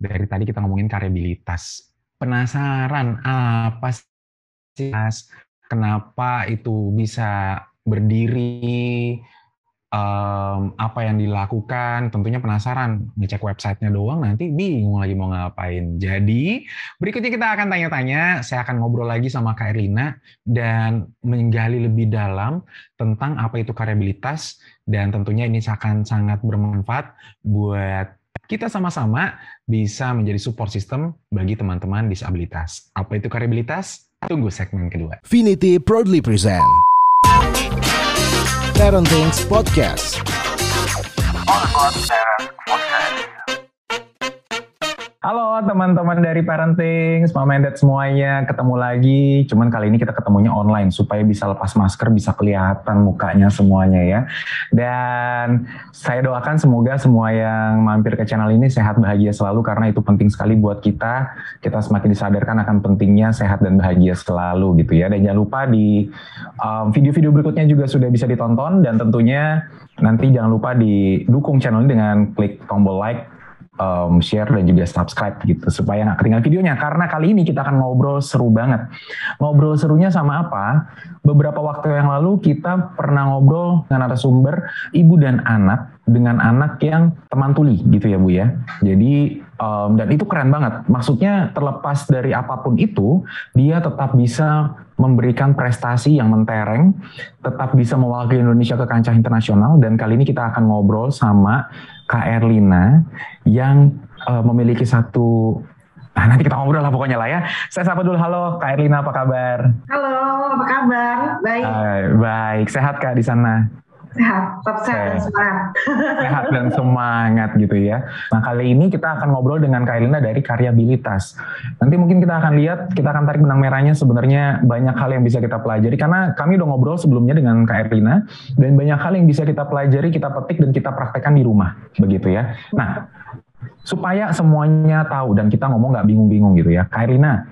Dari tadi kita ngomongin karyabilitas. Penasaran apa sih kenapa itu bisa berdiri, um, apa yang dilakukan, tentunya penasaran. Ngecek websitenya doang nanti bingung lagi mau ngapain. Jadi berikutnya kita akan tanya-tanya, saya akan ngobrol lagi sama Kak Erlina dan menggali lebih dalam tentang apa itu karyabilitas dan tentunya ini akan sangat bermanfaat buat kita sama-sama bisa menjadi support system bagi teman-teman disabilitas. Apa itu karyabilitas? Tunggu segmen kedua. Finity proudly present Parenting Podcast. All about parent podcast. Halo teman-teman dari Parenting, Mama and semuanya, ketemu lagi. Cuman kali ini kita ketemunya online supaya bisa lepas masker, bisa kelihatan mukanya semuanya ya. Dan saya doakan semoga semua yang mampir ke channel ini sehat bahagia selalu karena itu penting sekali buat kita. Kita semakin disadarkan akan pentingnya sehat dan bahagia selalu gitu ya. Dan jangan lupa di um, video-video berikutnya juga sudah bisa ditonton dan tentunya nanti jangan lupa didukung channel ini dengan klik tombol like um, share dan juga subscribe gitu supaya nggak ketinggalan videonya. Karena kali ini kita akan ngobrol seru banget. Ngobrol serunya sama apa? Beberapa waktu yang lalu kita pernah ngobrol dengan sumber ibu dan anak dengan anak yang teman tuli gitu ya bu ya. Jadi um, dan itu keren banget. Maksudnya terlepas dari apa pun itu dia tetap bisa memberikan prestasi yang mentereng, tetap bisa mewakili Indonesia ke kancah internasional dan kali ini kita akan ngobrol sama Kak Erlina yang uh, memiliki satu Nah, nanti kita ngobrol lah pokoknya lah ya. Saya sapa dulu, halo Kak Erlina, apa kabar? Halo, apa kabar? Baik. Uh, baik, sehat Kak di sana? Sehat, tetap sehat dan semangat. Sehat dan semangat gitu ya. Nah kali ini kita akan ngobrol dengan Kak Elina dari karyabilitas. Nanti mungkin kita akan lihat, kita akan tarik benang merahnya sebenarnya banyak hal yang bisa kita pelajari karena kami udah ngobrol sebelumnya dengan Kak Erlina dan banyak hal yang bisa kita pelajari, kita petik dan kita praktekkan di rumah begitu ya. Nah supaya semuanya tahu dan kita ngomong nggak bingung-bingung gitu ya. Kak Erlina,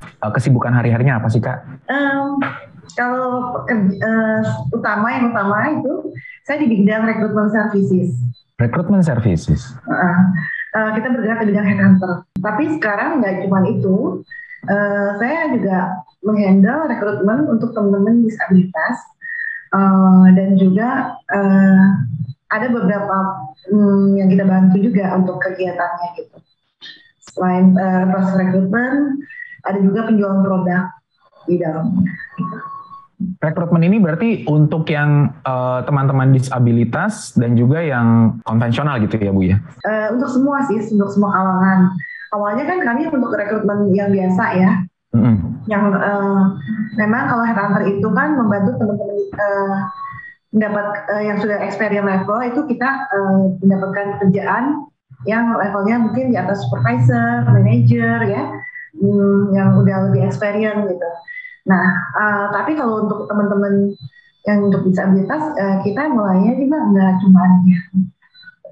eh, kesibukan hari-harinya apa sih Kak? Um, kalau uh, utama yang utama itu saya di bidang rekrutmen services. Rekrutmen services. Uh, uh, kita bergerak di bidang headhunter. Tapi sekarang nggak cuma itu, uh, saya juga menghandle rekrutmen untuk teman-teman disabilitas uh, dan juga uh, ada beberapa um, yang kita bantu juga untuk kegiatannya gitu. Selain uh, proses rekrutmen, ada juga penjualan produk di dalamnya. Rekrutmen ini berarti untuk yang uh, teman-teman disabilitas dan juga yang konvensional gitu ya Bu ya? Uh, untuk semua sih, untuk semua kalangan. Awalnya kan kami untuk rekrutmen yang biasa ya, mm-hmm. yang uh, memang kalau headhunter itu kan membantu teman-teman uh, mendapat uh, yang sudah experience level itu kita uh, mendapatkan kerjaan yang levelnya mungkin di atas supervisor, manager ya, hmm, yang udah lebih experience gitu. Nah, uh, tapi kalau untuk teman-teman yang untuk disabilitas, uh, kita mulainya juga nggak cuma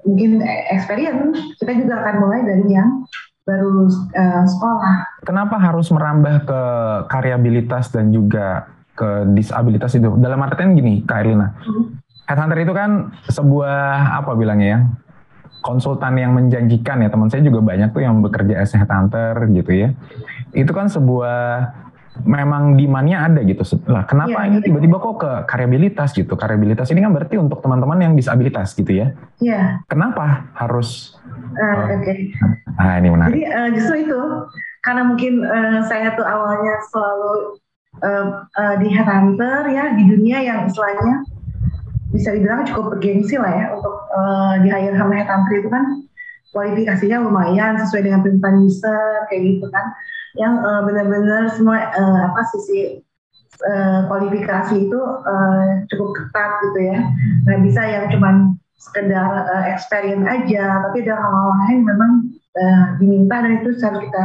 mungkin experience, kita juga akan mulai dari yang baru uh, sekolah. Kenapa harus merambah ke karyabilitas dan juga ke disabilitas itu? Dalam artian gini, Kak Erlina, hmm. headhunter itu kan sebuah apa bilangnya ya? konsultan yang menjanjikan ya teman saya juga banyak tuh yang bekerja as headhunter gitu ya itu kan sebuah memang demandnya ada gitu. Lah, kenapa ya, ini tiba-tiba kok ke karyabilitas gitu? Karyabilitas ini kan berarti untuk teman-teman yang disabilitas gitu ya? Iya. Kenapa harus? Uh, Oke. Okay. Ah ini menarik. Jadi uh, justru itu karena mungkin uh, saya tuh awalnya selalu uh, uh, di headhunter ya di dunia yang istilahnya bisa dibilang cukup bergengsi lah ya untuk uh, di hire sama headhunter itu kan kualifikasinya lumayan sesuai dengan permintaan user kayak gitu kan yang uh, benar-benar semua uh, apa sisi uh, kualifikasi itu uh, cukup ketat gitu ya. Nggak bisa yang cuman sekedar uh, experience aja tapi ada hal-hal lain memang uh, diminta dan itu harus kita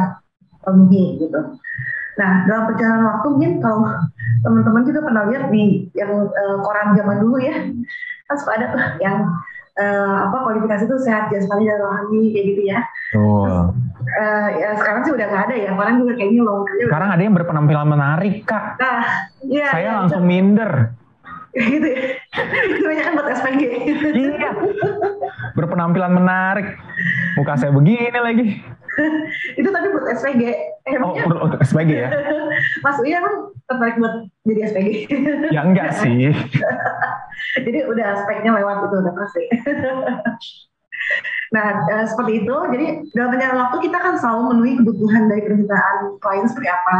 penuhi gitu. Nah dalam perjalanan waktu mungkin kalau teman-teman juga pernah lihat di yang uh, koran zaman dulu ya kan ada tuh yang uh, apa kualifikasi itu sehat jasmani dan rohani kayak gitu ya. Oh. Terus, uh, ya sekarang sih udah nggak ada ya. Orang juga kayaknya loh. Sekarang ada yang berpenampilan menarik kak. Nah, ya, Saya ya, langsung itu. minder. gitu ya. Itu banyak kan buat SPG. iya. Berpenampilan menarik. Muka saya begini lagi. itu tapi buat SPG. Eh, oh, untuk SPG ya? Mas Uya kan tertarik buat jadi SPG. ya enggak sih. jadi udah aspeknya lewat itu udah pasti. nah, uh, seperti itu. Jadi dalam perjalanan waktu kita kan selalu memenuhi kebutuhan dari permintaan klien seperti apa.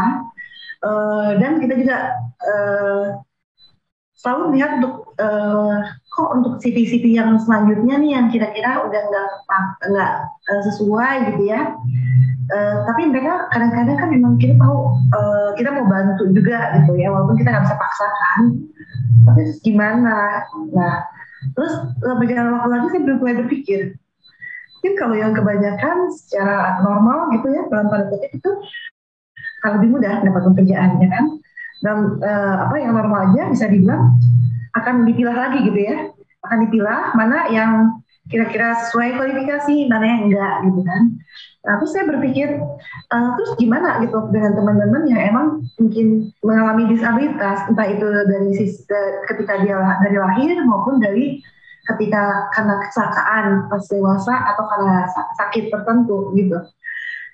Uh, dan kita juga uh, selalu melihat untuk uh, kok untuk CV-CV yang selanjutnya nih yang kira-kira udah nggak nggak uh, sesuai gitu ya. Uh, tapi mereka kadang-kadang kan memang kita tahu uh, kita mau bantu juga gitu ya walaupun kita nggak bisa paksakan. Tapi gimana? Nah terus berjalan waktu lagi saya mulai berpikir mungkin kalau yang kebanyakan secara normal gitu ya dalam kutip itu kalau lebih mudah dapat pekerjaan ya kan dan uh, apa yang normal aja bisa dibilang akan dipilah lagi gitu ya. Akan dipilah mana yang kira-kira sesuai kualifikasi mana yang enggak gitu kan. Nah terus saya berpikir uh, terus gimana gitu dengan teman-teman yang emang mungkin mengalami disabilitas entah itu dari sisi ketika dia dari lahir maupun dari ketika karena kecelakaan pas dewasa atau karena sakit tertentu gitu.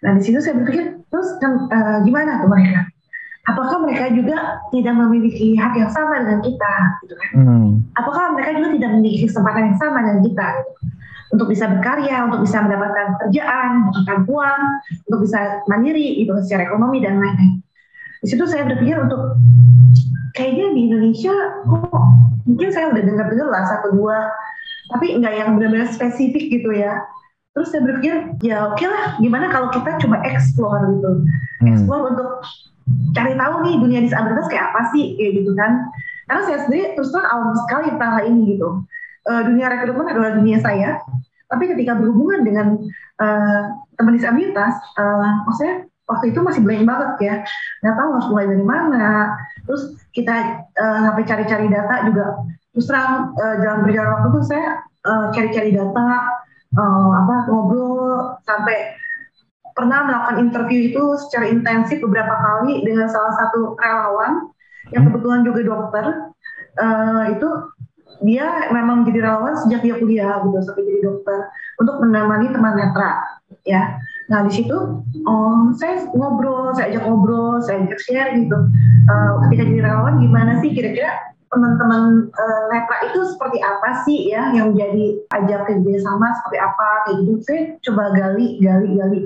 Nah di situ saya berpikir terus uh, gimana tuh mereka apakah mereka juga tidak memiliki hak yang sama dengan kita gitu kan hmm. apakah mereka juga tidak memiliki kesempatan yang sama dengan kita gitu? untuk bisa berkarya untuk bisa mendapatkan pekerjaan mendapatkan uang untuk bisa mandiri gitu secara ekonomi dan lain-lain di situ saya berpikir untuk kayaknya di Indonesia kok mungkin saya udah dengar-dengar lah satu dua tapi nggak yang benar-benar spesifik gitu ya terus saya berpikir ya oke okay lah. Gimana kalau kita coba explore gitu? Hmm. explore untuk cari tahu nih dunia disabilitas kayak apa sih kayak gitu kan. Karena saya sendiri terus terang awam sekali tentang hal ini gitu. Uh, dunia rekrutmen adalah dunia saya. Tapi ketika berhubungan dengan uh, teman disabilitas uh, maksudnya waktu itu masih blank banget ya. Nggak tahu harus mulai dari mana. Terus kita uh, sampai cari-cari data juga. Terus terang uh, jalan berjalan waktu itu saya cari-cari uh, data uh, apa ngobrol sampai pernah melakukan interview itu secara intensif beberapa kali dengan salah satu relawan yang hmm. kebetulan juga dokter. Uh, itu dia memang jadi relawan sejak dia kuliah gitu sampai jadi dokter untuk menemani teman netra ya. Nah di situ oh, saya ngobrol saya ajak ngobrol saya ajak share gitu. Uh, ketika jadi relawan gimana sih kira-kira teman-teman uh, netra itu seperti apa sih ya yang menjadi ajak kerjasama seperti apa? Kayak gitu. Saya coba gali gali gali.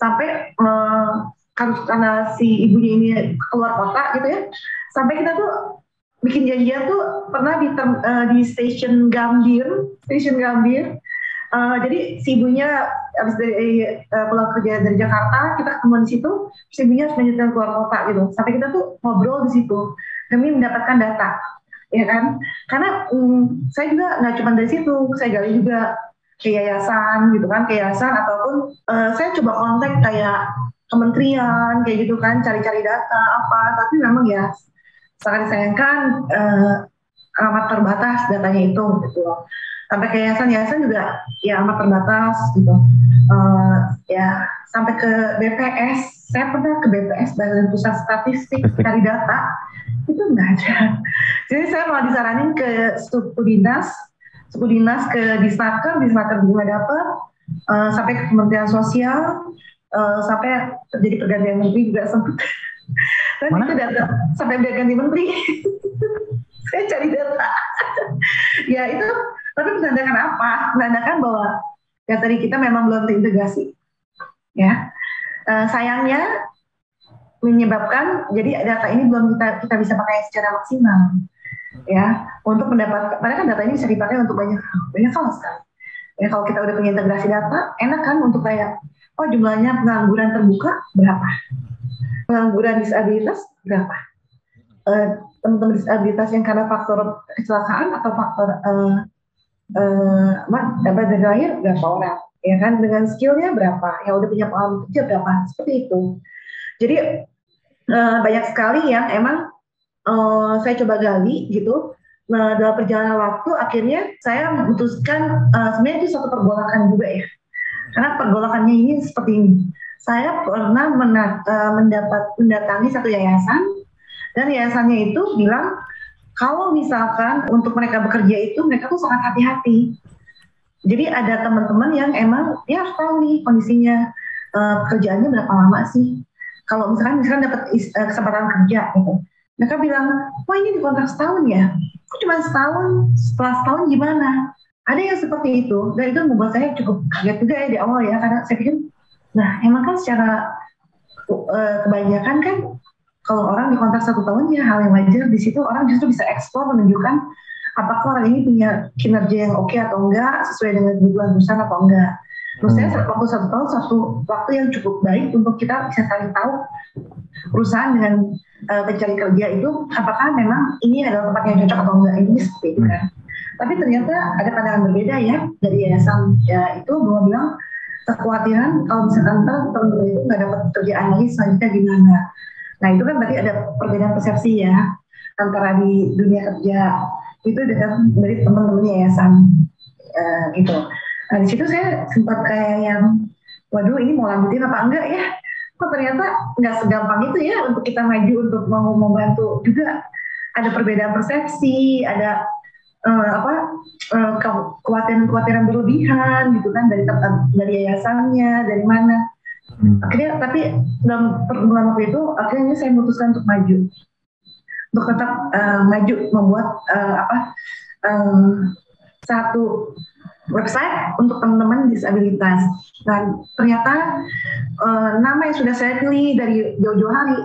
Sampai uh, karena si ibunya ini keluar kota gitu ya sampai kita tuh bikin janjian tuh pernah di uh, di stasiun Gambir stasiun Gambir. Uh, jadi si ibunya habis dari uh, pulang kerja dari Jakarta kita ketemu di situ si ibunya harus keluar kota gitu. Sampai kita tuh ngobrol di situ demi mendapatkan data ya kan? Karena um, saya juga nggak cuma dari situ saya gali juga ke yayasan gitu kan ke yayasan ataupun uh, saya coba kontak kayak kementerian kayak gitu kan cari-cari data apa. Tapi memang ya sangat disayangkan uh, amat terbatas datanya itu gitu loh. Sampai ke yayasan-yayasan juga ya amat terbatas gitu. Uh, ya sampai ke BPS saya pernah ke BPS Badan Pusat Statistik cari data itu enggak ada jadi saya malah disaranin ke suku dinas suku dinas ke disnaker, disnaker juga dapat, uh, sampai ke Kementerian Sosial, uh, sampai terjadi pergantian menteri juga sempat. Dan Mana? itu data sampai berganti menteri. Saya cari data. ya itu, tapi menandakan apa? Menandakan bahwa data dari kita memang belum terintegrasi. Ya, uh, sayangnya menyebabkan jadi data ini belum kita kita bisa pakai secara maksimal. Ya untuk mendapat padahal kan data ini bisa dipakai untuk banyak banyak hal sekali. Ya kalau kita udah punya integrasi data enak kan untuk kayak oh jumlahnya pengangguran terbuka berapa? Pengangguran disabilitas berapa? Uh, teman-teman disabilitas yang karena faktor kecelakaan atau faktor uh, uh, dapat dari lahir berapa orang ya kan dengan skillnya berapa yang udah punya pengalaman kerja berapa seperti itu jadi uh, banyak sekali yang emang uh, saya coba gali gitu. Nah, dalam perjalanan waktu akhirnya saya memutuskan uh, sebenarnya itu satu pergolakan juga ya. Karena pergolakannya ini seperti ini. Saya pernah menat, uh, mendapat mendatangi satu yayasan dan yayasannya itu bilang kalau misalkan untuk mereka bekerja itu mereka tuh sangat hati-hati. Jadi ada teman-teman yang emang ya tahu nih kondisinya uh, pekerjaannya berapa lama sih? Kalau misalkan misalkan dapat uh, kesempatan kerja gitu, mereka bilang, wah ini di kontrak setahun ya? Kok cuma setahun? Setelah setahun gimana? Ada yang seperti itu, dan itu membuat saya cukup kaget juga ya di awal ya, karena saya pikir, nah emang kan secara uh, kebanyakan kan kalau orang di kontrak satu tahun ya hal yang wajar di situ orang justru bisa eksplor menunjukkan apakah orang ini punya kinerja yang oke okay atau enggak sesuai dengan kebutuhan perusahaan atau enggak. Menurut saya hmm. waktu satu tahun satu waktu yang cukup baik untuk kita bisa saling tahu perusahaan dengan uh, pencari kerja itu apakah memang ini adalah tempat yang cocok atau enggak ini seperti itu kan. Tapi ternyata ada pandangan berbeda ya dari yayasan ya itu bahwa bilang kekhawatiran kalau misalkan teman-teman itu nggak dapat kerjaan lagi selanjutnya gimana. Nah itu kan berarti ada perbedaan persepsi ya antara di dunia kerja itu dari teman-teman yayasan uh, gitu. Nah di situ saya sempat kayak yang, waduh ini mau lanjutin apa enggak ya? Kok ternyata nggak segampang itu ya untuk kita maju untuk mau membantu juga ada perbedaan persepsi, ada uh, apa uh, kekhawatiran-kekhawatiran berlebihan gitu kan dari dari yayasannya, dari mana. Hmm. Akhirnya tapi dalam pertemuan waktu itu akhirnya saya memutuskan untuk maju untuk tetap uh, maju membuat uh, apa uh, satu website untuk teman-teman disabilitas. Dan ternyata uh, nama yang sudah saya pilih dari jauh-jauh hari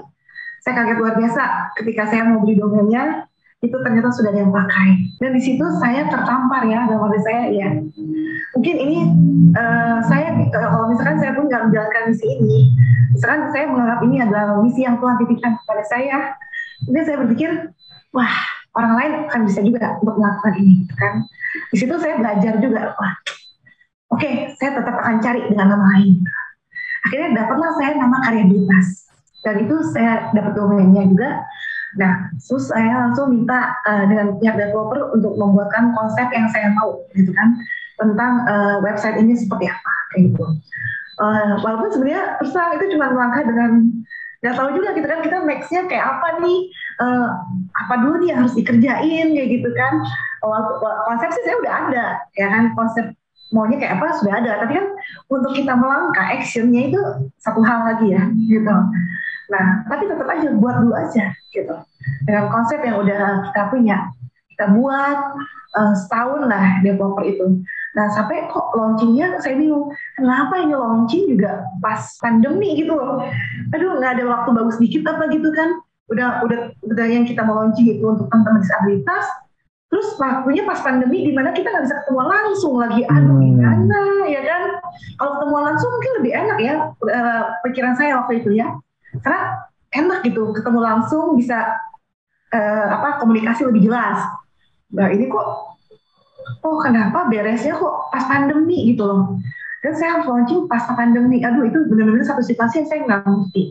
saya kaget luar biasa ketika saya mau beli domainnya itu ternyata sudah ada yang pakai. Dan di situ saya tertampar ya dalam hati saya ya. Mungkin ini uh, saya kalau misalkan saya pun nggak menjalankan misi ini misalkan saya menganggap ini adalah misi yang Tuhan titipkan kepada saya jadi saya berpikir, wah orang lain akan bisa juga untuk melakukan ini, gitu kan? Di situ saya belajar juga, wah, oke, okay, saya tetap akan cari dengan nama lain. Akhirnya dapatlah saya nama karyabilitas. Dan itu saya dapat domainnya juga. Nah, terus saya langsung minta uh, dengan pihak developer untuk membuatkan konsep yang saya mau, gitu kan, tentang uh, website ini seperti apa, kayak gitu. Uh, walaupun sebenarnya terus itu cuma melangkah dengan nggak tahu juga gitu kan kita nextnya kayak apa nih? Uh, apa dulu nih harus dikerjain kayak gitu kan. Konsep sih saya udah ada ya kan? Konsep maunya kayak apa sudah ada. Tapi kan untuk kita melangkah actionnya itu satu hal lagi ya gitu. Nah tapi tetap aja buat dulu aja gitu. Dengan konsep yang udah kita punya kita buat uh, setahun lah developer itu Nah sampai kok launchingnya saya bingung, kenapa ini launching juga pas pandemi gitu loh. Aduh nggak ada waktu bagus dikit apa gitu kan. Udah udah udah yang kita mau launching itu untuk teman-teman disabilitas, terus waktunya pas pandemi di mana kita nggak bisa ketemu langsung lagi aduh hmm. gimana ya kan kalau ketemu langsung mungkin lebih enak ya uh, pikiran saya waktu itu ya karena enak gitu ketemu langsung bisa uh, apa komunikasi lebih jelas nah ini kok oh kenapa beresnya kok pas pandemi gitu loh? Dan saya harus launching pas pandemi. Aduh itu benar-benar satu situasi yang saya nggak ngerti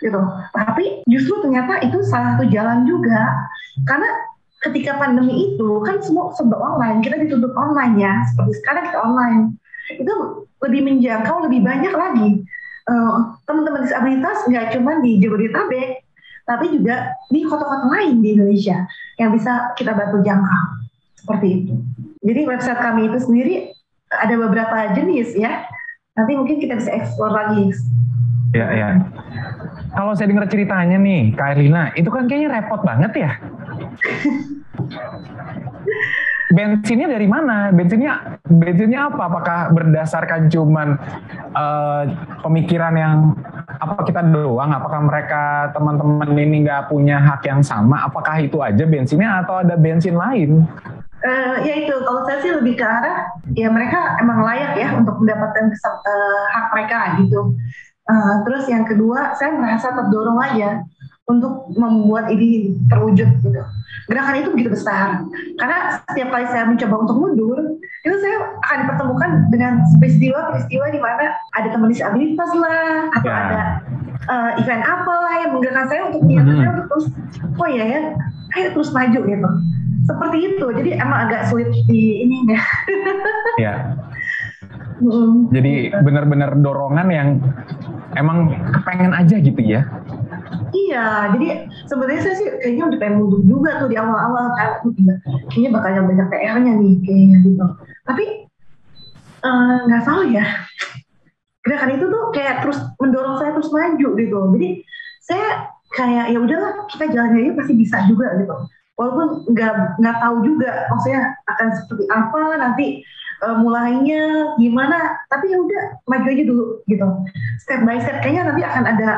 gitu. Tapi justru ternyata itu salah satu jalan juga. Karena ketika pandemi itu kan semua serba online kita ditutup online ya. Seperti sekarang kita online. Itu lebih menjangkau lebih banyak lagi. Uh, teman-teman disabilitas nggak cuma di Jabodetabek tapi juga di kota-kota lain di Indonesia yang bisa kita bantu jangkau. Seperti itu. Jadi website kami itu sendiri ada beberapa jenis ya. Nanti mungkin kita bisa eksplor lagi. Ya, ya. Kalau saya dengar ceritanya nih, Kak Erlina, itu kan kayaknya repot banget ya. bensinnya dari mana? Bensinnya bensinnya apa? Apakah berdasarkan cuman uh, pemikiran yang apa kita doang? Apakah mereka teman-teman ini nggak punya hak yang sama? Apakah itu aja bensinnya atau ada bensin lain? Uh, ya itu kalau saya sih lebih ke arah ya mereka emang layak ya untuk mendapatkan uh, hak mereka gitu. Uh, terus yang kedua saya merasa terdorong aja untuk membuat ini terwujud gitu. Gerakan itu begitu besar karena setiap kali saya mencoba untuk mundur itu saya akan dipertemukan dengan peristiwa-peristiwa di mana ada teman disabilitas lah atau yeah. ada uh, event apa lah yang menggerakkan saya untuk niat mm -hmm. untuk terus oh ya ya ayo terus maju gitu seperti itu. Jadi emang agak sulit di ini ya. Ya. Hmm. jadi benar-benar dorongan yang emang kepengen aja gitu ya. Iya, jadi sebenarnya saya sih kayaknya udah pengen mundur juga tuh di awal-awal kan, kayaknya bakal banyak PR-nya nih kayaknya gitu. Tapi eh, nggak uh, tahu ya, gerakan itu tuh kayak terus mendorong saya terus maju gitu. Jadi saya kayak ya udahlah kita jalannya ini pasti bisa juga gitu walaupun nggak nggak tahu juga maksudnya akan seperti apa nanti uh, mulainya gimana tapi ya udah maju aja dulu gitu. Step by step kayaknya nanti akan ada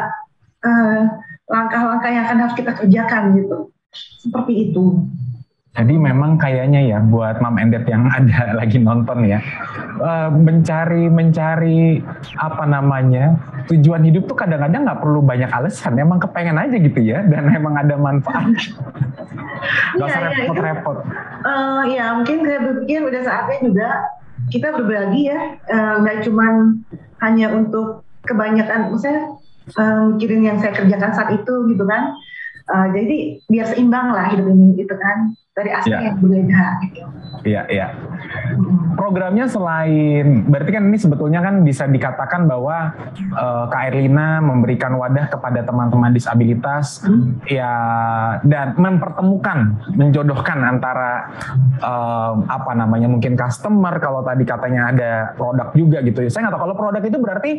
langkah langkah-langkah yang akan harus kita kerjakan gitu. Seperti itu jadi memang kayaknya ya buat Mam Endet yang ada lagi nonton ya uh, mencari mencari apa namanya tujuan hidup tuh kadang-kadang nggak perlu banyak alasan, emang kepengen aja gitu ya dan emang ada manfaat. Gak usah iya, repot-repot. Uh, ya mungkin saya berpikir udah saatnya juga kita berbagi ya, nggak uh, cuman hanya untuk kebanyakan, misalnya uh, mikirin yang saya kerjakan saat itu gitu kan. Uh, jadi biar seimbang lah hidup ini gitu kan dari aspek yeah. yang berbeda gitu. Iya, iya. Programnya selain berarti kan ini sebetulnya kan bisa dikatakan bahwa uh, Kak Erlina memberikan wadah kepada teman-teman disabilitas hmm. ya dan mempertemukan, menjodohkan antara uh, apa namanya mungkin customer kalau tadi katanya ada produk juga gitu. Saya nggak tahu kalau produk itu berarti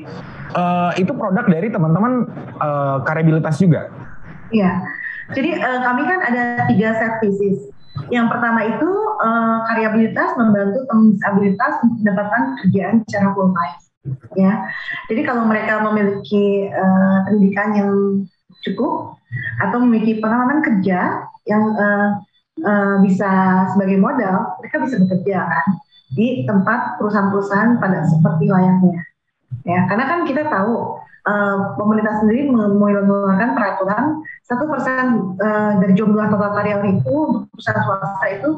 uh, itu produk dari teman-teman uh, karyabilitas juga. Iya. Jadi uh, kami kan ada tiga services yang pertama itu uh, karyabilitas membantu teman disabilitas untuk mendapatkan kerjaan secara full time. Ya, jadi kalau mereka memiliki uh, pendidikan yang cukup atau memiliki pengalaman kerja yang uh, uh, bisa sebagai modal, mereka bisa bekerja kan di tempat perusahaan-perusahaan pada seperti layaknya. Ya, karena kan kita tahu uh, pemerintah sendiri mengeluarkan peraturan satu persen uh, dari jumlah total karyawan itu untuk perusahaan swasta itu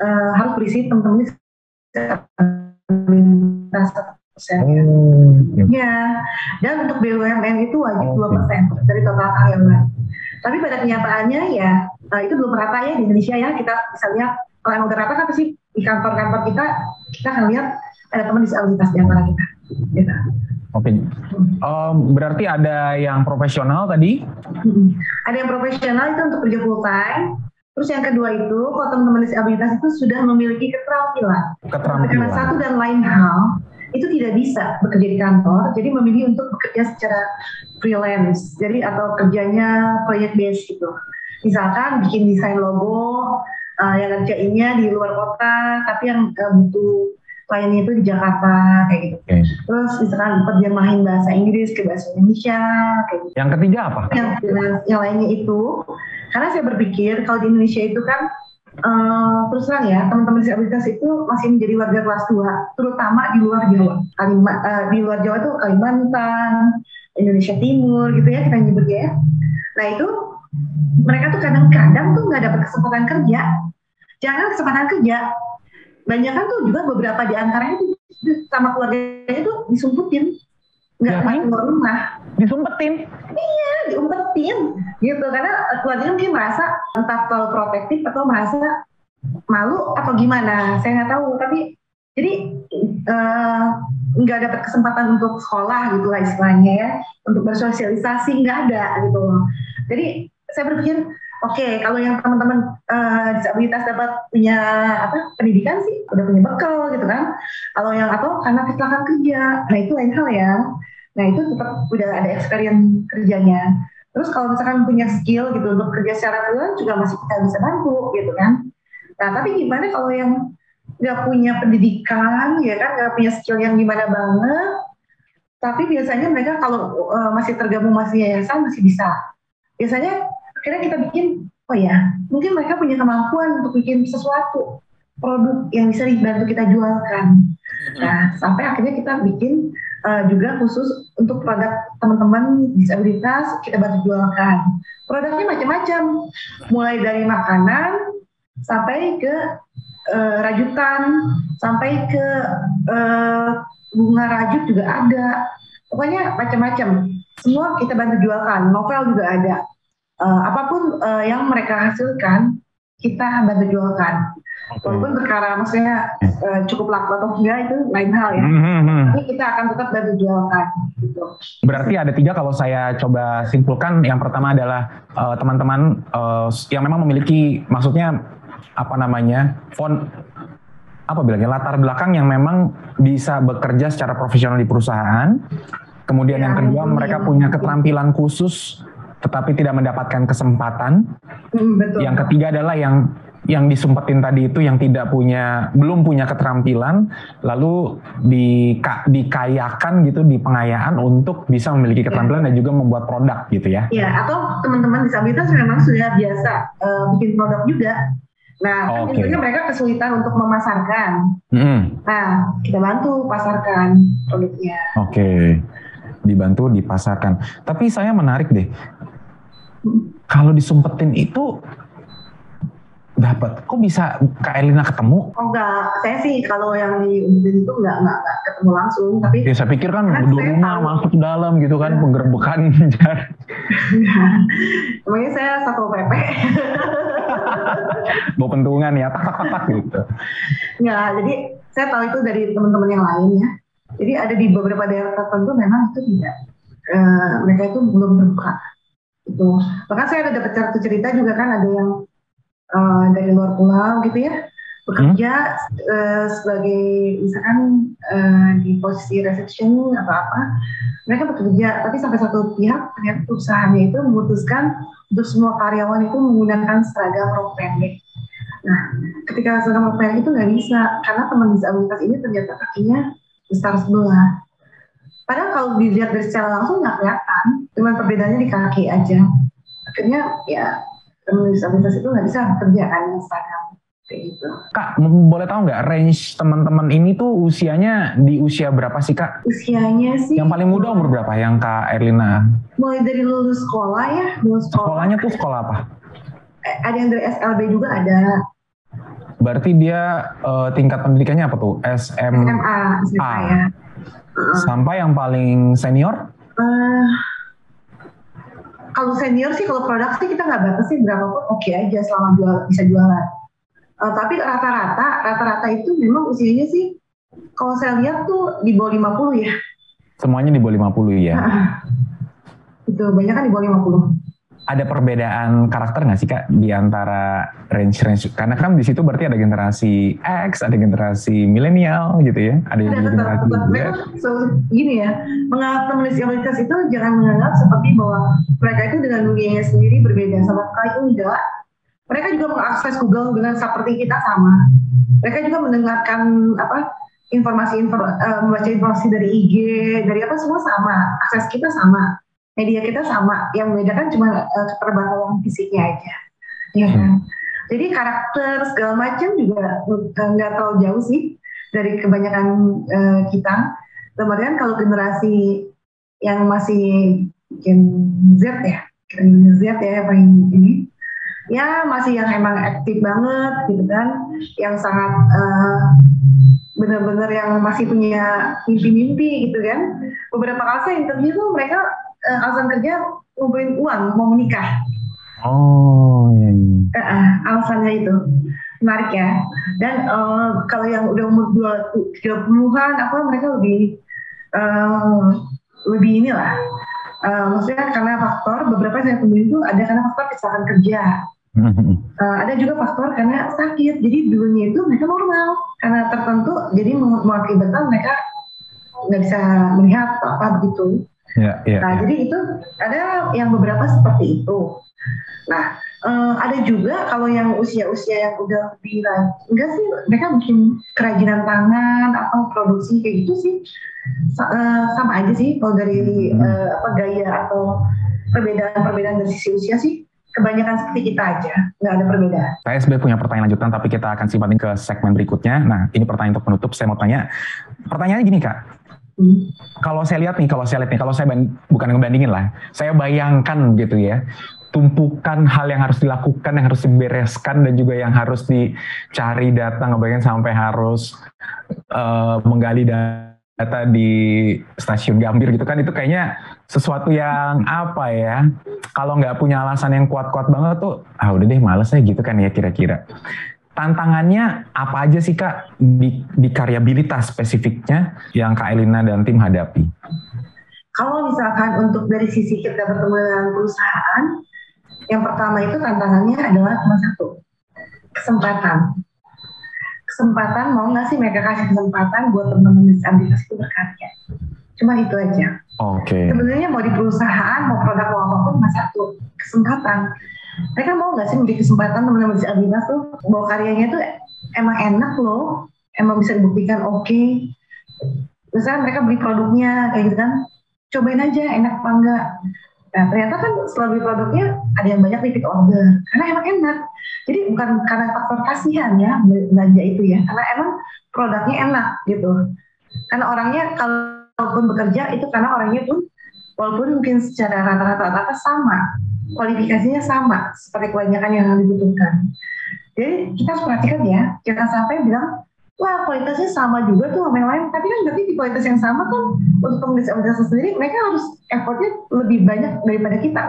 uh, harus berisi teman-teman persen. Oh, ya. dan untuk BUMN itu wajib dua persen dari total karyawan. Tapi pada kenyataannya ya uh, itu belum merata ya di Indonesia ya kita bisa lihat kalau yang udah rata kan pasti di kantor-kantor kita kita akan lihat ada teman disabilitas di antara kita. Gitu. Oke, okay. um, berarti ada yang profesional tadi? Ada yang profesional itu untuk kerja full time. Terus yang kedua itu, kalau teman-teman disabilitas itu sudah memiliki keterampilan. Keterampilan. Karena satu dan lain hal itu tidak bisa bekerja di kantor, jadi memilih untuk bekerja secara freelance, jadi atau kerjanya proyek base gitu. Misalkan bikin desain logo, uh, yang kerjainnya di luar kota, tapi yang uh, butuh kliennya itu di Jakarta kayak gitu. Okay. Terus misalkan terjemahin bahasa Inggris ke bahasa Indonesia kayak gitu. Yang ketiga apa? Yang, yang lainnya itu karena saya berpikir kalau di Indonesia itu kan Uh, terus terang ya teman-teman disabilitas itu masih menjadi warga kelas 2 terutama di luar Jawa Kalima, uh, di luar Jawa itu Kalimantan Indonesia Timur gitu ya kita nyebutnya ya nah itu mereka tuh kadang-kadang tuh nggak dapat kesempatan kerja jangan kesempatan kerja banyak kan tuh juga beberapa di antaranya tuh sama keluarganya tuh disumputin nggak main keluar rumah. Disumpetin? Iya diumpetin. Gitu karena keluarganya mungkin merasa entah terlalu protektif atau merasa malu atau gimana. Saya nggak tahu tapi jadi eh, nggak uh, dapat kesempatan untuk sekolah gitu lah istilahnya ya. Untuk bersosialisasi nggak ada gitu loh. Jadi saya berpikir Oke, okay, kalau yang teman-teman uh, disabilitas dapat punya apa pendidikan sih, udah punya bekal gitu kan. Kalau yang atau karena kecelakaan kerja, nah itu lain hal ya. Nah itu tetap udah ada experience kerjanya. Terus kalau misalkan punya skill gitu untuk kerja secara freelance juga masih kita bisa bantu gitu kan. Nah tapi gimana kalau yang nggak punya pendidikan ya kan nggak punya skill yang gimana banget, tapi biasanya mereka kalau uh, masih tergabung masih yayasan masih bisa. Biasanya akhirnya kita bikin oh ya mungkin mereka punya kemampuan untuk bikin sesuatu produk yang bisa dibantu kita jualkan. Nah sampai akhirnya kita bikin uh, juga khusus untuk produk teman-teman disabilitas kita bantu jualkan. Produknya macam-macam. Mulai dari makanan sampai ke uh, rajutan sampai ke uh, bunga rajut juga ada. Pokoknya macam-macam. Semua kita bantu jualkan. Novel juga ada uh, apa pun uh, yang mereka hasilkan kita bantu jualkan. Okay. Walaupun perkara maksudnya uh, cukup laku atau enggak itu lain hal ya. Mm-hmm. Tapi kita akan tetap bantu jualkan. Gitu. Berarti ada tiga kalau saya coba simpulkan. Yang pertama adalah uh, teman-teman uh, yang memang memiliki maksudnya apa namanya font apa bilangnya latar belakang yang memang bisa bekerja secara profesional di perusahaan. Kemudian yang Ya, kedua itu mereka yang- punya keterampilan khusus tetapi tidak mendapatkan kesempatan. Hmm, betul. Yang ketiga adalah yang yang disumpetin tadi itu yang tidak punya belum punya keterampilan lalu dika, dikayakan gitu di pengayaan untuk bisa memiliki Ya. keterampilan dan juga membuat produk gitu ya. Ya, atau teman-teman disabilitas memang sudah biasa eh, bikin produk juga. Nah, kan Oke. biasanya mereka kesulitan untuk memasarkan. Mm-mm. Nah, kita bantu pasarkan produknya. Oke, dibantu dipasarkan. Tapi saya menarik deh, kalau disumpetin itu dapat, kok bisa Kak Elina ketemu? Oh enggak, saya sih kalau yang di Ubudin itu enggak, enggak, enggak ketemu langsung, tapi Ya saya pikir kan dua rumah tahu. masuk ke dalam gitu kan, Ya. penggerbekan namanya saya satu PP. bawa pentungan ya, tak tak tak tak gitu. Enggak, jadi saya tahu itu dari teman-teman yang lain ya. Jadi ada di beberapa daerah tertentu memang itu tidak, eh, mereka itu belum terbuka. Itu. Bahkan saya ada dapat satu cerita juga kan ada yang eh, dari luar pulau gitu ya. Bekerja eh, sebagai misalkan eh, di posisi reception atau apa mereka bekerja. Tapi sampai satu pihak ternyata perusahaannya itu memutuskan untuk semua karyawan itu menggunakan seragam rok pendek. Nah ketika seragam rok pendek itu nggak bisa karena teman disabilitas ini ternyata kakinya besar sebelah padahal kalau dilihat dari secara langsung nggak kelihatan cuma perbedaannya di kaki aja akhirnya ya teman disabilitas itu nggak bisa bekerja kan yang seragam gitu Kak, boleh tahu nggak range teman-teman ini tuh usianya di usia berapa sih Kak? usianya sih Yang paling muda umur berapa? Yang Kak Erlina? mulai dari lulus sekolah ya lulus sekolah Sekolahnya tuh sekolah apa? Eh, ada yang dari SLB juga ada Berarti dia eh, tingkat pendidikannya apa tuh? SM SMA SMA ya Sampai yang paling senior? Eh, kalau senior sih kalau produk sih kita nggak batasin berapapun oke aja selama jual bisa jualan. Eh, tapi rata-rata rata-rata itu memang usianya sih kalau saya lihat tuh di bawah 50 ya. Semuanya di bawah 50 ya. itu banyak kan di bawah 50 Ada perbedaan karakter nggak sih Kak di antara range-range? Karena kan di situ berarti ada generasi X, ada generasi milenial gitu ya. Ada yang Ada generasi Z. so- gini ya, teman disabilitas itu jangan menganggap seperti bahwa mereka itu dengan dunianya sendiri berbeda sama sekali enggak. Mereka juga mengakses Google dengan seperti kita sama. Mereka juga mendengarkan apa informasi info, eh, membaca informasi dari IG, dari apa semua sama. Akses kita sama, media kita sama. Yang membedakan cuma eh, keterbatasan fisiknya aja. Ya kan? Jadi karakter segala macam juga eh, nggak terlalu jauh sih dari kebanyakan eh, kita. Kemudian kalau generasi yang masih Gen Z ya, Gen Z ya yang paling ini, ya masih yang emang aktif banget gitu kan, yang sangat eh, benar-benar yang masih punya mimpi-mimpi gitu kan. Beberapa kali saya interview tuh mereka eh, alasan kerja ngumpulin uang mau menikah. Oh, iya, iya. Eh, eh, alasannya itu menarik ya. Dan eh, kalau yang udah umur dua tiga puluhan apa mereka lebih eh, lebih inilah. Eh, maksudnya karena faktor beberapa yang saya temuin itu ada karena faktor kecelakaan kerja. Eh, ada juga faktor karena sakit. Jadi dulunya itu mereka normal karena tertentu jadi meng- mengakibatkan mereka nggak bisa melihat atau apa begitu. Ya, ya, Nah, ya. jadi itu ada yang beberapa seperti itu. Nah, eh, ada juga kalau yang usia-usia yang udah lebih enggak sih, mereka bikin kerajinan tangan atau produksi kayak gitu sih Sa- eh, sama aja sih kalau dari Hmm. eh, apa gaya atau perbedaan-perbedaan dari sisi usia sih kebanyakan seperti kita aja, nggak ada perbedaan. PSB punya pertanyaan lanjutan, tapi kita akan simpatin ke segmen berikutnya. Nah, ini pertanyaan untuk penutup. Saya mau tanya, pertanyaannya gini kak, Kalau saya lihat nih, kalau saya lihat nih, kalau saya bukan ngebandingin lah, saya bayangkan gitu ya, tumpukan hal yang harus dilakukan, yang harus dibereskan, dan juga yang harus dicari data, ngebayangin sampai harus eh, menggali data di stasiun Gambir gitu kan, itu kayaknya sesuatu yang apa ya, kalau nggak punya alasan yang kuat-kuat banget tuh, ah udah deh males ya gitu kan ya kira-kira tantangannya apa aja sih kak di, di karyabilitas spesifiknya yang kak Elina dan tim hadapi? Kalau misalkan untuk dari sisi kita bertemu dengan perusahaan, yang pertama itu tantangannya adalah cuma satu, kesempatan. kesempatan mau nggak sih mereka kasih kesempatan buat teman-teman disabilitas itu berkarya cuma itu aja Oke. sebenarnya mau di perusahaan mau produk mau apa pun cuma satu kesempatan mereka mau nggak sih memberi kesempatan teman-teman disabilitas tuh bahwa karyanya tuh emang enak loh. Emang bisa dibuktikan oke. Misalnya mereka beli produknya kayak gitu kan. Cobain aja enak apa enggak. Nah ternyata kan setelah beli produknya ada yang banyak repeat order. Karena emang enak. Jadi bukan karena faktor kasihan ya belanja itu ya. Karena emang produknya enak gitu. Karena orangnya kalaupun bekerja itu karena orangnya pun walaupun mungkin secara rata-rata sama kualifikasinya sama seperti kebanyakan yang dibutuhkan. Jadi kita harus perhatikan ya jangan sampai bilang wah kualitasnya sama juga tuh sama yang lain. Tapi kan berarti di kualitas yang sama kan untuk teman disabilitas sendiri mereka harus effortnya lebih banyak daripada kita.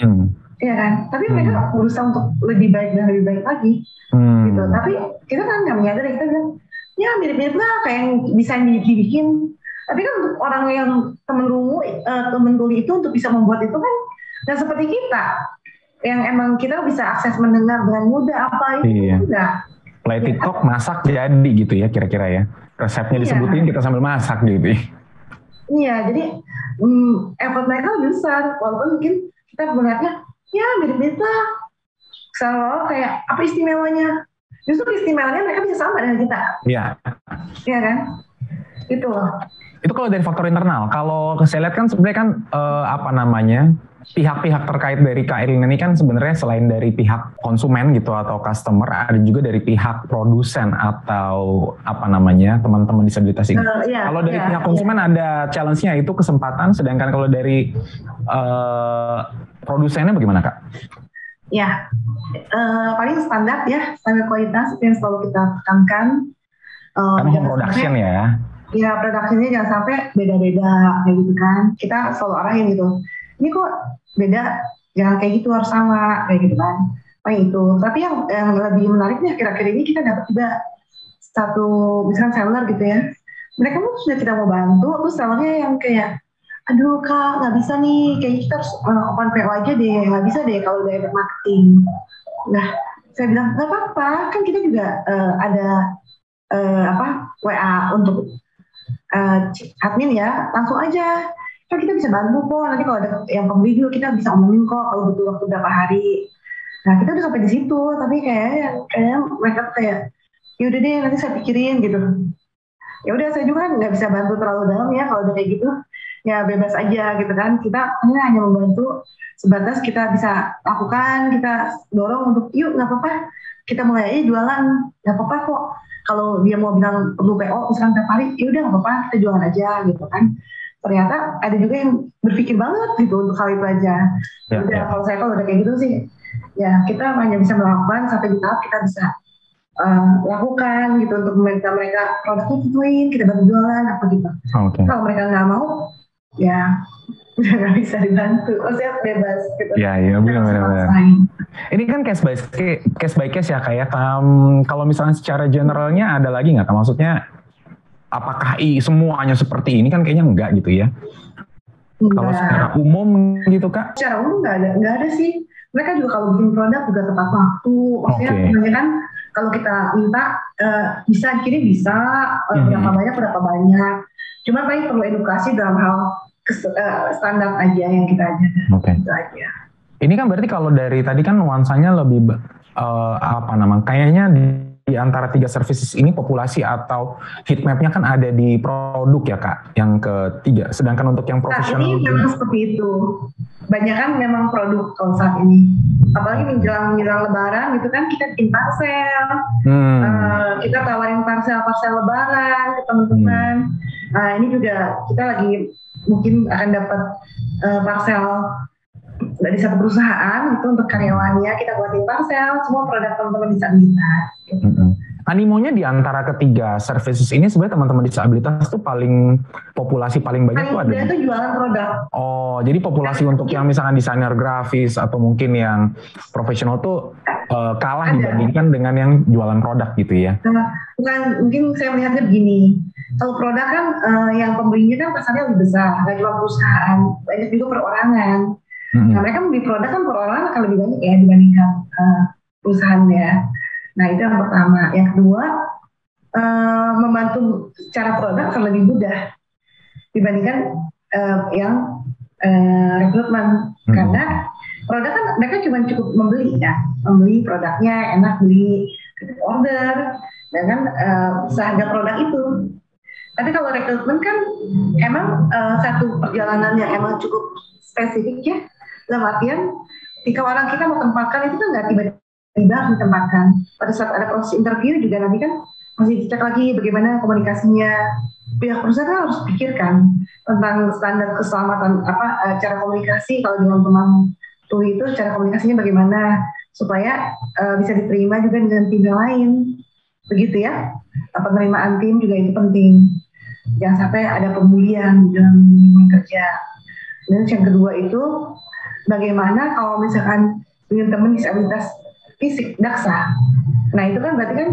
Hmm. Iya kan? Tapi Hmm. mereka berusaha untuk lebih baik dan lebih baik lagi. Hmm. gitu. Tapi kita kan nggak menyadari kita bilang ya mirip-mirip lah kayak yang desain dibikin. Tapi kan untuk orang yang temen rungu eh, temen tuli itu untuk bisa membuat itu kan nggak seperti kita yang emang kita bisa akses mendengar dengan mudah apa itu Iya. enggak Play TikTok masak jadi gitu ya kira-kira ya. Resepnya Iya. disebutin kita sambil masak gitu. ya. Iya, jadi hmm, effort mereka lebih besar. Walaupun mungkin kita melihatnya, ya mirip-mirip lah. Selalu kayak, apa istimewanya? Justru istimewanya mereka bisa sama dengan kita. Iya. Iya kan? Itu loh. Itu kalau dari faktor internal. Kalau saya lihat kan sebenarnya kan eh, apa namanya pihak-pihak terkait dari KRIN ini kan sebenarnya selain dari pihak konsumen gitu atau customer, ada juga dari pihak produsen atau apa namanya teman-teman disabilitas ini. Eh, iya, Kalau dari iya, pihak konsumen ada challenge-nya itu kesempatan, sedangkan kalau dari eh, produsennya bagaimana kak? Ya, eh, paling standar ya, standar kualitas itu yang selalu kita tekankan. Eh, Karena home jangan production sampai- ya. Ya, produksinya jangan sampai beda-beda kayak gitu kan. Kita selalu arahin gitu. Ini kok beda, jangan kayak gitu harus sama kayak gitu kan. Paling itu. Tapi yang, yang lebih menariknya kira-kira ini kita dapat juga satu misalkan seller gitu ya. Mereka pun sudah kita mau bantu, terus sellernya yang kayak aduh kak nggak bisa nih kayaknya kita harus uh, open PO aja deh nggak bisa deh kalau dari marketing nah saya bilang nggak apa-apa kan kita juga uh, ada uh, apa WA untuk uh, admin ya langsung aja kan kita bisa bantu kok. Nanti kalau ada yang pembeli juga kita bisa omongin kok kalau butuh waktu berapa hari. Nah kita udah sampai di situ tapi kayak kayak mereka kayak ya udah deh nanti saya pikirin gitu. Ya udah saya juga kan nggak bisa bantu terlalu dalam ya kalau udah kayak gitu. Ya bebas aja gitu kan. Kita hanya hanya membantu sebatas kita bisa lakukan kita dorong untuk yuk nggak apa-apa. Kita mulai aja jualan. Nggak apa-apa kok. Kalau dia mau bilang perlu PO misalkan tiap hari ya udah nggak apa-apa kita jualan aja gitu kan ternyata ada juga yang berpikir banget gitu untuk hal itu aja Ya, udah ya. kalau saya kalau udah kayak gitu sih ya kita hanya bisa melakukan sampai di tahap kita bisa eh, lakukan gitu untuk meminta mereka produknya gituin kita bantu jualan apa gitu Oke. kalau mereka nggak mau ya udah nggak bisa dibantu maksudnya bebas gitu Iya, iya, benar, benar. Ini kan case by case, case by case ya kayak um, kalau misalnya secara generalnya ada lagi nggak? Maksudnya apakah i semuanya seperti ini kan kayaknya enggak gitu ya? Kalau Nggak. secara umum gitu kak? secara umum nggak ada nggak ada sih mereka juga kalau bikin produk juga tepat waktu maksudnya Oke. kebanyakan kalau kita minta eh, bisa dikirim bisa eh, Mhm. berapa banyak berapa banyak cuma paling perlu edukasi dalam hal eh, standar aja yang kita ajarkan Oke. itu aja Ini kan berarti kalau dari tadi kan nuansanya lebih eh, apa nama? Kayaknya di, di antara tiga services ini populasi atau heat mapnya kan ada di produk ya kak, yang ketiga. Sedangkan untuk yang profesional ini memang seperti itu. Banyak kan memang produk kalau saat ini. Apalagi menjelang menjelang Lebaran gitu kan kita bikin parcel, Hmm, eh, kita tawarin parcel-parcel Lebaran ke teman-teman. Nah ini juga kita lagi mungkin akan dapat eh, parcel dari satu perusahaan itu untuk karyawannya kita buatin parcel semua produk teman-teman disabilitas. gitu. Mm-mm. Animonya di antara ketiga services ini sebenarnya teman-teman disabilitas tuh paling populasi paling banyak Paling tuh ada. itu jualan produk. Oh, jadi populasi untuk yang misalkan desainer grafis atau mungkin yang profesional tuh eh, kalah Ada. dibandingkan dengan yang jualan produk gitu ya. Nah, bukan mungkin saya melihatnya begini. Kalau produk kan eh, yang pembelinya kan pasarnya lebih besar, nggak cuma perusahaan, banyak juga perorangan. Mm-mm. Nah, mereka membeli produk kan perorangan akan lebih banyak ya dibandingkan eh, perusahaan ya. Nah, itu yang pertama. Yang kedua, uh, membantu cara produk akan lebih mudah dibandingkan uh, yang uh, rekrutmen hmm. karena produk kan mereka cuma cukup membeli ya membeli produknya enak beli order dengan uh, seharga produk itu tapi kalau rekrutmen kan emang uh, satu perjalanan yang emang cukup spesifik ya dalam artian ketika orang kita mau tempatkan itu kan nggak tiba-tiba ditempatkan. Pada saat ada proses interview juga nanti kan masih dicek lagi bagaimana komunikasinya. Pihak perusahaan kan harus pikirkan tentang standar keselamatan apa uh, cara komunikasi. Kalau dengan teman tuh itu cara komunikasinya bagaimana. Supaya uh, bisa diterima juga dengan tim yang lain. Begitu ya. Penerimaan tim juga itu penting. Jangan sampai ada pembulian dalam kerja. Dan yang kedua itu bagaimana kalau misalkan dengan teman disabilitas fisik daksa? Nah itu kan berarti kan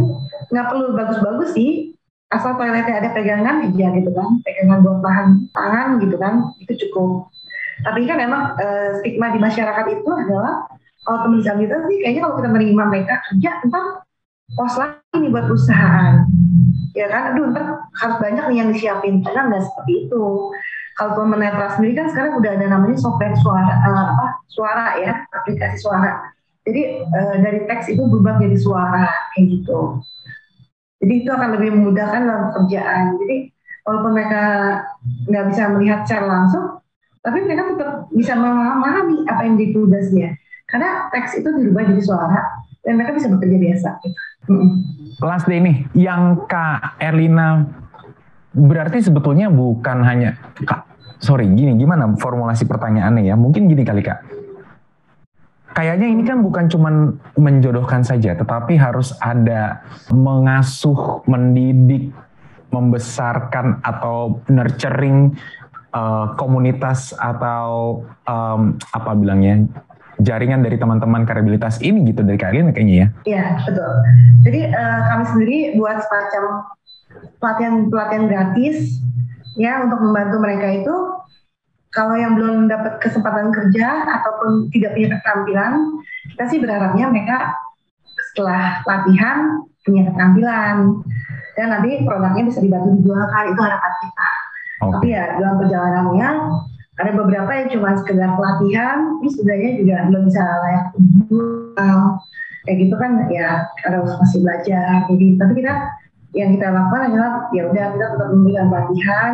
nggak perlu bagus-bagus sih. Asal toiletnya ada pegangan ya gitu kan. Pegangan buat tahan tangan gitu kan. Itu cukup. Tapi kan emang e, stigma di masyarakat itu adalah kalau teman disabilitas sih kayaknya kalau kita menerima mereka kerja ntar pos lagi nih buat perusahaan. Ya kan? Aduh ntar harus banyak nih yang disiapin. Karena nggak seperti itu kalau netral sendiri kan sekarang udah ada namanya software suara uh, apa suara ya aplikasi suara. Jadi uh, dari teks itu berubah jadi suara kayak gitu. Jadi itu akan lebih memudahkan dalam pekerjaan. Jadi walaupun mereka nggak bisa melihat secara langsung tapi mereka tetap bisa memahami apa yang ditugasnya karena teks itu dirubah jadi suara dan mereka bisa bekerja biasa. Last day nih, yang Kak Erlina berarti sebetulnya bukan hanya sorry gini gimana formulasi pertanyaannya ya? Mungkin gini kali Kak. Kayaknya ini kan bukan cuma menjodohkan saja, tetapi harus ada mengasuh, mendidik, membesarkan atau nurturing uh, komunitas atau um, apa bilangnya jaringan dari teman-teman karyabilitas ini gitu dari kalian kayaknya ya? Iya betul. Jadi uh, kami sendiri buat semacam pelatihan pelatihan gratis ya untuk membantu mereka itu kalau yang belum dapat kesempatan kerja ataupun tidak punya keterampilan kita sih berharapnya mereka setelah latihan punya keterampilan dan nanti produknya bisa dibantu dijualkan itu harapan kita. Okay. Tapi ya dalam perjalanannya ada beberapa yang cuma sekedar pelatihan, ini sebenarnya juga belum bisa layak jual. Kayak gitu kan ya harus masih belajar. Jadi tapi kita yang kita lakukan adalah ya udah kita tetap memberikan pelatihan.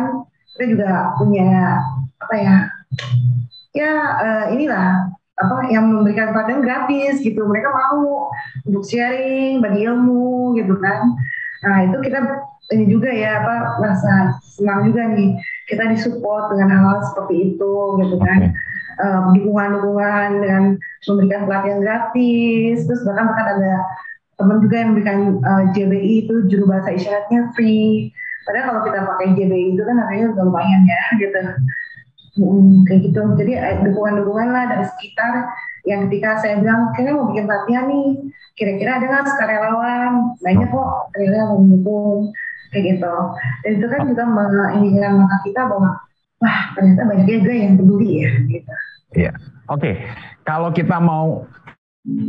Kita juga punya apa ya ya uh, inilah apa yang memberikan pelatihan gratis gitu. Mereka mau untuk sharing bagi ilmu gitu kan. Nah itu kita ini juga ya apa merasa senang juga nih kita disupport dengan hal-hal seperti itu gitu kan. Dukungan dukungan-dukungan dengan memberikan pelatihan gratis terus bahkan bahkan ada teman juga yang memberikan uh, eh, JBI itu juru bahasa isyaratnya free. Padahal kalau kita pakai JBI itu kan harganya udah lumayan ya gitu. Hmm, kayak gitu. Jadi eh, dukungan-dukungan lah dari sekitar yang ketika saya bilang kayaknya mau bikin pelatihan nih. Kira-kira ada nggak sukarelawan? Banyak kok mau mendukung. Kayak gitu. Dan itu kan juga menginginkan mata kita bahwa wah ternyata banyak juga yang peduli ya gitu. Iya. Oke. Okay. kalau kita mau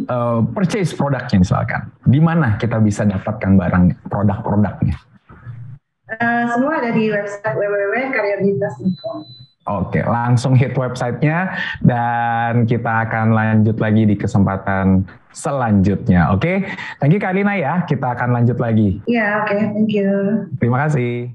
uh, purchase produknya misalkan di mana kita bisa dapatkan barang produk-produknya uh, semua ada di website www.karyabilitas.com Oke, langsung hit websitenya dan kita akan lanjut lagi di kesempatan selanjutnya. Oke, thank you Kalina ya. Kita akan lanjut lagi. Iya, yeah, oke, okay, thank you. Terima kasih.